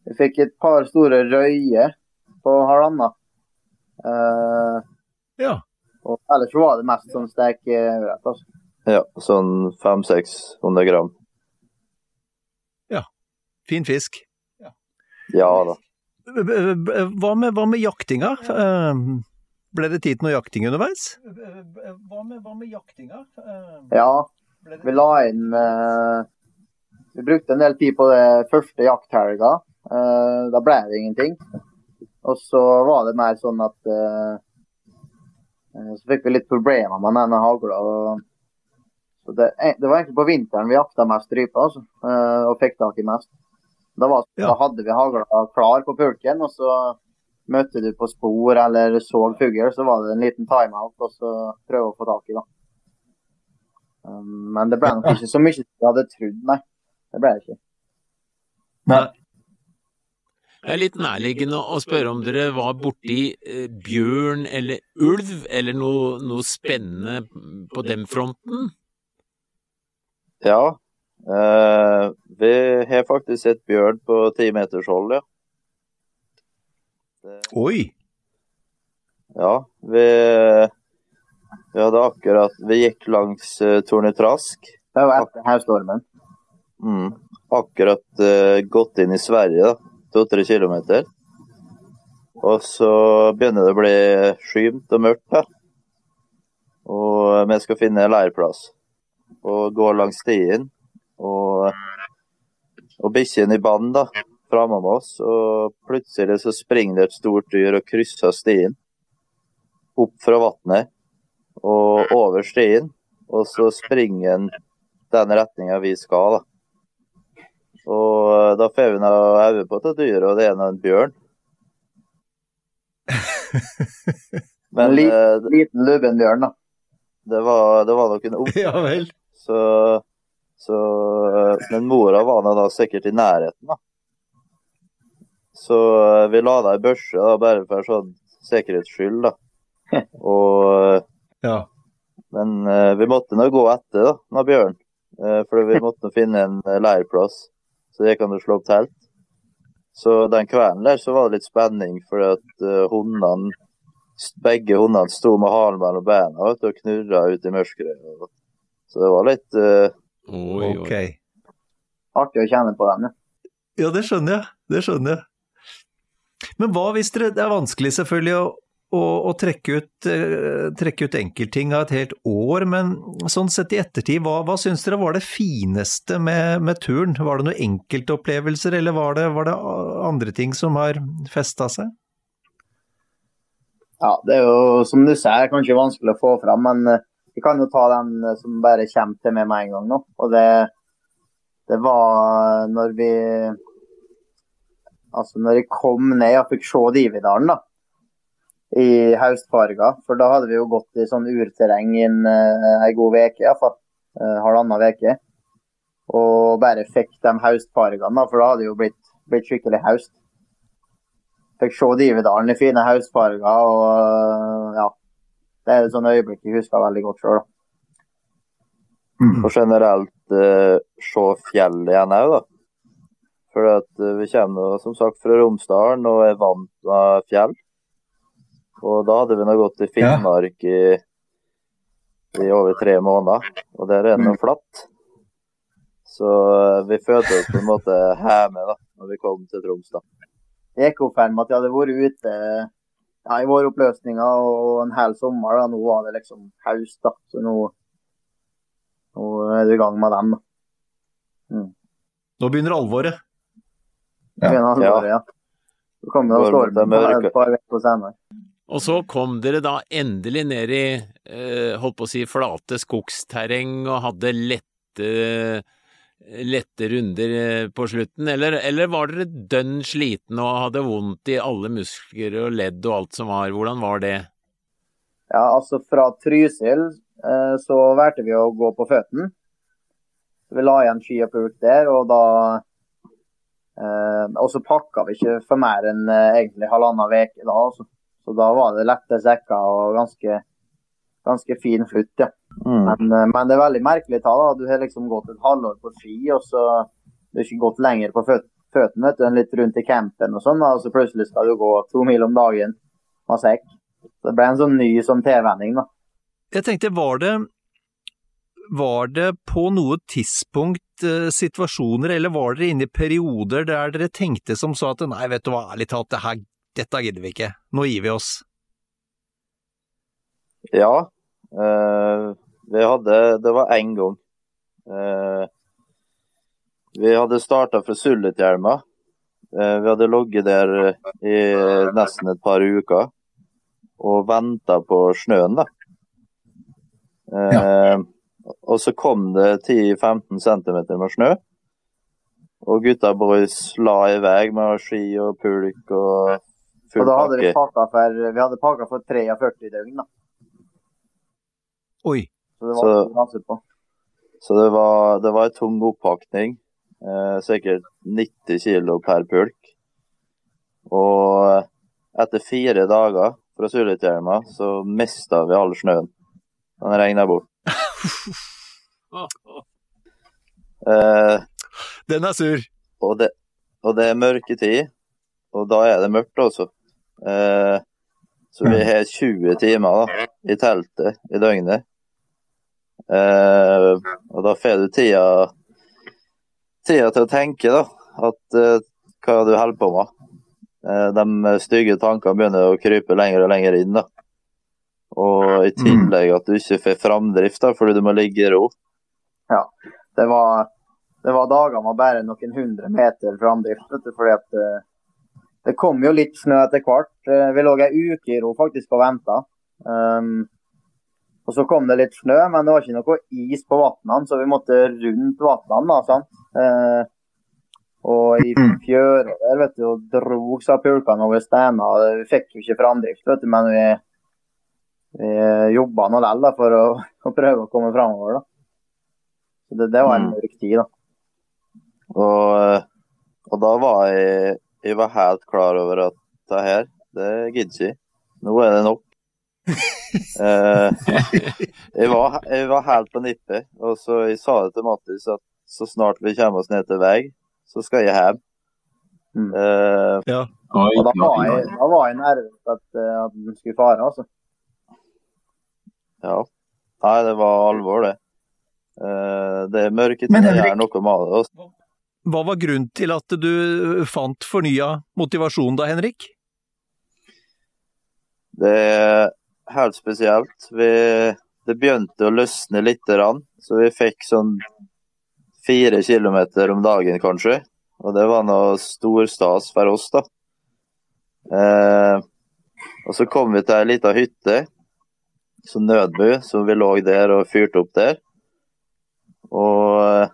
Vi fikk et par store røyer på halvannen. Uh,
Ja.
og ellers var det mest sånn stekeørret. Altså.
Ja, sånn 500-600 gram. Ja.
Fin fisk.
Ja da.
Hva med, hva med jaktinga? Eh, Ble det tid til noe jakting underveis? Hva med, hva med jaktinga?
Ja, vi la inn eh, Vi brukte en del tid på det første jakthelga. Eh, da ble det ingenting. Og så var det mer sånn at eh, eh, Så fikk vi litt problemer med denne hagla. Så det, eh, det var egentlig på vinteren vi jakta mest rype, altså, eh, og fikk tak i mest. Da, var,
Ja.
da hadde vi hagla klar på pulken, og så møtte du på spor eller så fugl, så var det en liten timeout og så prøve å få tak i. da. Um, Men det ble nok ikke så mye som jeg hadde trodd, nei. Det ble det ikke.
Det er litt nærliggende å spørre om dere var borti eh, bjørn eller ulv, eller noe, noe spennende på den fronten?
Ja. Eh, vi har faktisk sett bjørn på timetershold, meters hold, ja.
Oi!
Ja, vi, vi hadde akkurat Vi gikk langs uh, Tornetrask.
Det var etter haustormen.
Mm. Akkurat uh, gått inn i Sverige, da. To-tre kilometer. Og så begynner det å bli skymt og mørkt her. Og vi skal finne leirplass. Og går langs stien. Og, og bikkjen i bånd. Framme med oss. Og plutselig så springer det et stort dyr og krysser stien. Opp fra vannet og over stien. Og så springer den den retninga vi skal, da. Og eh, da får vi noe øye på det dyret, og det er en bjørn. Men
en
liten,
Liten lubbenbjørn, da.
det var, det var nok en ung,
Ja vel.
Så, så eh, Men mora var da sikkert i nærheten, da. Så eh, vi la det i børse, da, bare for sånn sikkerhets skyld, da. Og eh,
Ja.
Men uh, vi måtte nå gå etter da, nå bjørn. uh, for vi måtte finne en leirplass, så det kan du slå opp telt. Så den kvelden der så var det litt spenning, fordi at uh, hundene begge hundene sto med halen mellom beina og knurra ut i mørket. Så det var litt uh...
oi, oi.
Artig å kjenne på den, ja.
Ja, det skjønner jeg. Det skjønner jeg. Men hva hvis dere Det er vanskelig selvfølgelig å, å, å trekke, ut, uh, trekke, ut, enkeltting av et helt år, men sånn sett i ettertid, hva, hva syns dere var det fineste med, med turen? Var det noen enkeltopplevelser, eller var det, var det andre ting som har festa seg?
Ja, det er jo som du sier, kanskje vanskelig å få fram, men eh, vi kan jo ta den eh, som bare kommer til meg med en gang nå. Og det, det var når vi Altså når jeg kom ned og fikk se Dividalen da, i høstfarga. For da hadde vi jo gått i sånn urterreng i en, uh, god uke, iallfall. Uh, halvannen uke. Og bare fikk de høstfargene, da, for da hadde det jo blitt, blitt skikkelig høst. Fikk se Dividalen i fine høstfarger og ja. Det er et sånt øyeblikk jeg husker veldig godt sjøl.
Mm. Og generelt eh, se fjell igjen òg, da. For at uh, vi kommer som sagt fra Romsdalen og er vant med fjell. Og da hadde vi nå gått i Finnmark i, i, over tre måneder, og der er det mm. flatt. Så uh, vi følte oss på en måte hjemme da når vi kom til Troms. da
meg at jeg hadde vært ute ja, i våre oppløsninger og en hel sommer. Da. Nå var det liksom høst, da. Så nå, nå er du i gang med dem.
Mm. Nå begynner alvoret.
Ja. Begynner alvoret, ja. Så kommer stormen et par uker senere.
Og så kom dere da endelig ned i eh, holdt på å si flate skogsterreng og hadde lette lette runder eh, på slutten, eller, eller, var dere dønn slitne og hadde vondt i alle muskler og ledd og alt som var? Hvordan var det?
Ja, altså fra Trysil eh, så valgte vi å gå på føttene. Vi la igjen ski og pulk der, og da eh, Og så pakka vi ikke for mer enn eh, egentlig halvannen uke da. Altså. Så da var det lette sekker og ganske, ganske fin flutt, ja. Mm. Men, eh, men, det er veldig merkelig tall. Du har liksom gått et halvår på ski, og så du har ikke gått lenger på føttene enn litt rundt i campen og sånn. Og så plutselig skal du gå to mil om dagen med sekk. Det ble en sånn ny som tilvenning, da.
Jeg tenkte, var det, var det på noe tidspunkt eh, situasjoner, eller var dere inne i perioder der dere tenkte som så at nei, vet du hva, ærlig talt, det her, dette gidder vi ikke, nå gir vi oss?
Ja, Uh, vi hadde Det var én gang. Uh, vi hadde starta fra Sulletjelma. Uh, vi hadde ligget der i nesten et par uker og venta på snøen, da. Ja. Og så kom det 10-15 cm med snø. Og gutta boys la i vei med ski og pulk og full pakke. Og
da hadde vi pakka for, vi hadde pakka for 43 døgn, da.
Oi.
Så det var, så,
så det var, det var en tung oppakning. Eh, sikkert 90 kilo per pulk. Og etter fire dager fra Sulitjelma så mista vi all snøen. Den regna bort.
eh, Den er sur.
Og det, og det er mørketid, og da er det mørkt også. Eh, så vi har 20 timer da, i teltet i døgnet. Uh, og da får du tida, tida, til å tenke da, at uh, hva du holder på med. Uh, de stygge tankene begynner å krype lenger og lenger inn. da. Og i mm. tillegg at du ikke får framdrift da, fordi du må ligge i ro.
Ja, det var, det var dager med bare noen hundre meter framdrift. Du, fordi at det kom jo litt snø etter hvert. Vi lå ei uke i ro faktisk og venta. Um, og Så kom det litt snø, men det var ikke noe is på vannene, så vi måtte rundt vannene. Eh, og i mm. fjøra der vet du, og drog seg pulkene over steiner. Vi fikk jo ikke framdrift, vet du, men vi, vi jobba nå likevel for å, å, prøve å komme framover. Da. Så det, det, var en mm. mørk tid, da.
Og, og da var jeg, jeg var helt klar over at det her, det gidder ikke. Nå er det nok jeg, var, jeg, var, helt på nippet, og så jeg sa det til Mattis at så snart vi kommer oss ned til vei, så skal jeg hjem. Mm. Uh, ja.
Og da var jeg, da var jeg nervøs at, eh, at den skulle fare, altså.
Ja. Nei, det var alvor, det. Uh, det mørketida gjør noe med det. Også.
Hva var grunnen til at du fant fornya motivasjon da, Henrik?
Det helt spesielt. Vi, det begynte å løsne litt, så vi fikk sånn fire kilometer om dagen, kanskje. Og det var noe storstas for oss, da. Eh, og så kom vi til ei lita hytte, som nødbu, så vi lå der og fyrte opp der. Og,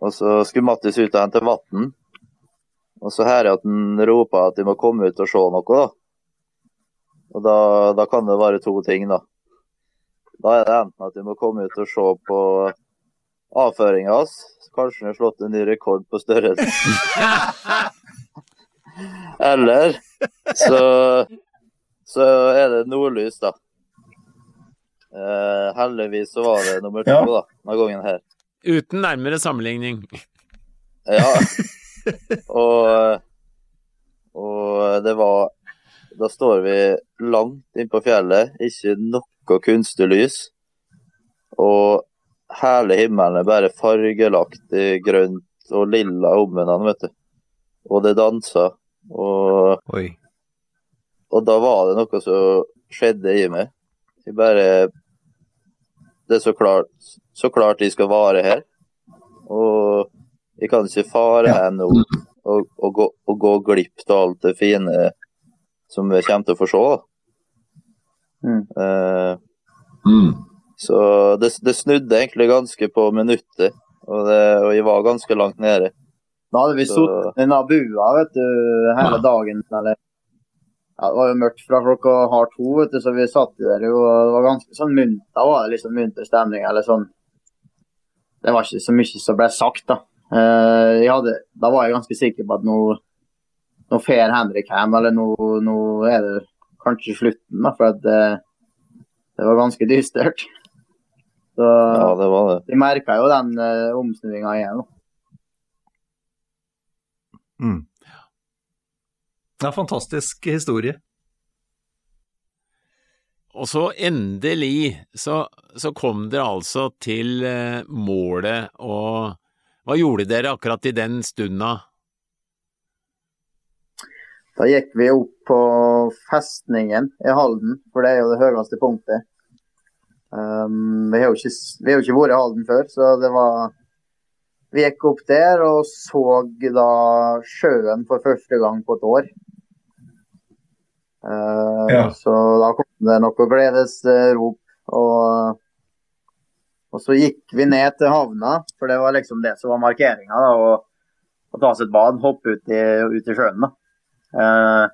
og så skulle Mattis ut og hente vann. Og så hører jeg at han roper at de må komme ut og se noe, da. Og da, da kan det være to ting, da. Da er det enten at vi må komme ut og se på avføringa hans. Kanskje han har slått en ny rekord på størrelse. Eller så, så er det nordlys, da. Uh, heldigvis så var det nummer to ja. da, denne gangen her.
Uten nærmere sammenligning.
ja. Og, og det var Da står vi langt innpå fjellet, ikke noe kunstig lys. Og hele himmelen er bare fargelagt i grønt og lilla om hverandre, vet du. Og det danser. Og, og da var det noe som skjedde i meg. Jeg bare det er så klart, så klart de skal vare her. Og jeg kan ikke fare ja. ennå og, og, gå, og gå glipp av alt det fine som vi kommer til å få se. Mm. Uh, mm. Så det, det, snudde egentlig ganske på minuttet, og, det, og jeg var ganske langt nede.
Da hadde vi sittet i bua vet du, hele dagen, eller ja, det var jo mørkt fra klokka halv to, vet du, så vi satt der jo og det var ganske sånn munt, Da var det liksom munter stemning. eller sånn. Det var ikke så mye som ble sagt, da. Uh, hadde, da var jeg ganske sikker på at nå, nå fer Henrik hjem, eller nå, nå, er det kanskje slutten. da, For at det, det var ganske dystert. Så
ja, det var det.
vi merka jo den uh, omsnuinga igjen.
Mm. Det er en fantastisk historie.
Og så endelig så, så kom dere altså til eh, målet, og hva gjorde dere akkurat i den stunda?
Da gikk vi opp på festningen i Halden, for det er jo det høyeste punktet. Um, vi, har jo ikke, vi har jo ikke vært i Halden før, så det var Vi gikk opp der og så da sjøen for første gang på et år. Uh, ja. Så da kom det noe gledesrop. Og, og, så gikk vi ned til havna, for det var liksom det som var markeringa. Å, å ta seg et bad, hoppe ut i, ut i sjøen. Uh,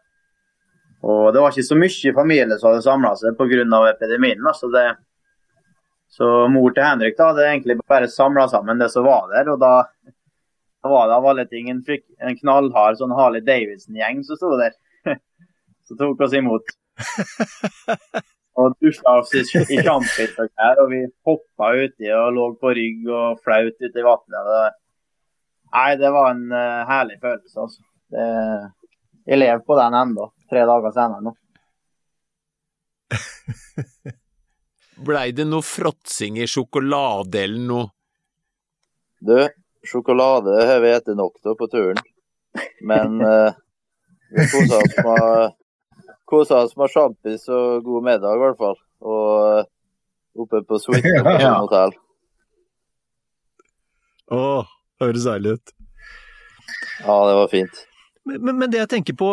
og det var ikke så mye familie som hadde samla seg pga. epidemien. Altså så, det, så mor til Henrik da, hadde egentlig bare samla sammen det som var der. og da, da var det av alle ting en, en knallhard sånn Harley Davidson-gjeng som sto der som tok oss imot. og dusja oss i, i og vi hoppa uti og lå på rygg og flaut uti i vannet. Nei, det var en uh, herlig følelse, altså. Det, jeg lever på den ennå, tre dager senere nå.
Blei det noe fråtsing i sjokolade eller noe?
Du, sjokolade har vi spist nok av på turen. Men uh, vi kosa oss med kosa oss med sjampis og god middag, i hvert fall. Og uh, oppe på Suite ja. hotell.
Å, høres deilig ut.
Ja, det var fint.
Men, men, det jeg tenker på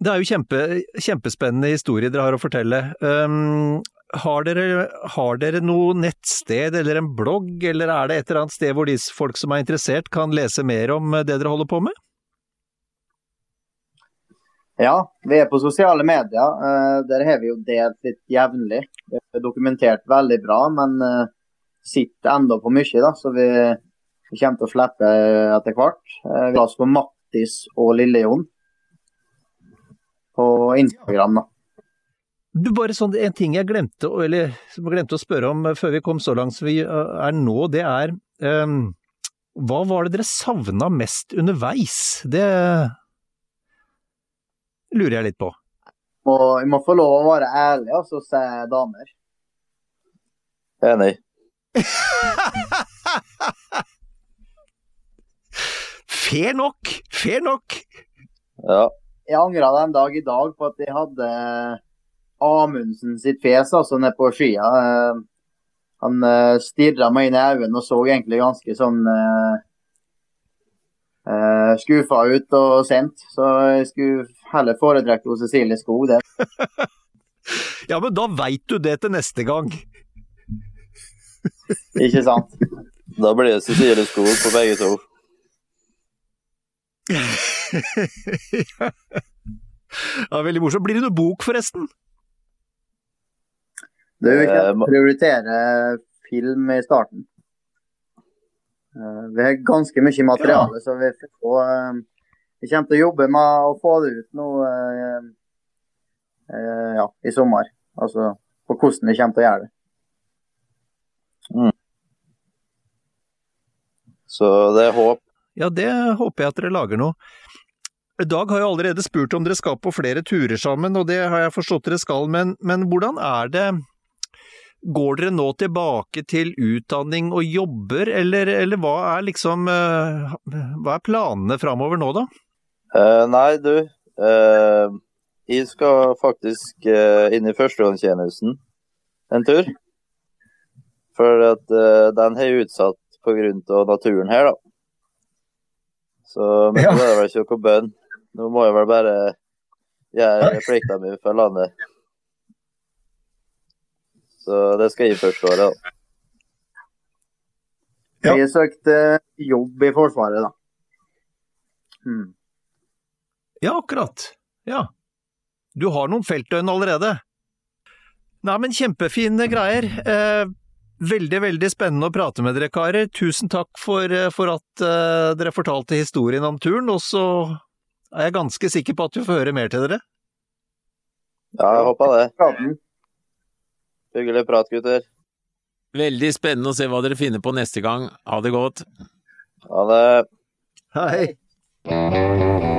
Det er jo kjempe, kjempespennende historier dere har å fortelle. Um, har dere, har dere noe nettsted eller en blogg, eller er det et eller annet sted hvor de folk som er interessert kan lese mer om det dere holder på med?
Ja, vi er på sosiale medier. Uh, der har vi jo delt litt jevnlig. Det er dokumentert veldig bra, men uh, sitter enda på mye. da, Så vi, kommer til å slippe etter hvert. Vi har oss på Mattis og Lille-Jon på Instagram. da.
Du, bare sånn, En ting jeg glemte, eller, som jeg glemte å spørre om før vi kom så langt som vi er nå, det er um, Hva var det dere savna mest underveis? Det lurer jeg litt på.
Og vi må få lov å være ærlige og så si damer.
Enig.
Fair nok! Fair nok!
Ja.
Jeg angra en dag i dag på at jeg hadde Amundsen sitt fjes altså nede på skia. Eh, Han uh, stirra meg inn i øynene og så egentlig ganske sånn uh, uh, skuffa ut og sent. Så jeg skulle heller foretrekke Cecilie Skog det.
Ja, men da veit du det til neste gang.
Ikke sant?
Da blir det Cecilie Skog på begge to.
Ja, veldig morsomt. Blir det noe bok, forresten?
Det er
jo
ikke
å
prioritere film i starten. Eh, Vi har ganske mye materiale, så vi, får, eh, vi kommer til å jobbe med å få det ut nå eh, ja, i sommer. Altså på hvordan vi kommer til å gjøre det.
Så det er håp.
Ja, det håper jeg at dere lager noe. Dag har jo allerede spurt om dere skal på flere turer sammen, og det har jeg forstått dere skal, men, men hvordan er det? Går dere nå tilbake til utdanning og jobber, eller, eller hva er liksom eh, Hva er planene framover nå, da?
Eh, nei, du. eh, jeg skal faktisk eh, inn i førstegangstjenesten en tur. For at eh, den har jeg utsatt pga. naturen her, da. Så men
Ja.
nå er det vel ikke noe bønn. Nå må jeg vel bare gjøre plikta mi for landet. Så det skal jeg først året, da.
Ja.
Jeg har søkt eh, jobb i Forsvaret, da. Hmm.
Ja, akkurat. Ja. Du har noen feltdøgn allerede. Nei, men kjempefine greier. Eh, veldig, veldig spennende å prate med dere, karer. Tusen takk for, eh, for at uh, dere fortalte historien om turen, og så er jeg ganske sikker på at vi får høre mer til dere.
Ja, jeg håper det. Hyggelig prat, gutter.
Veldig spennende å se hva dere finner på neste gang. Ha det godt.
Ha det.
Hei.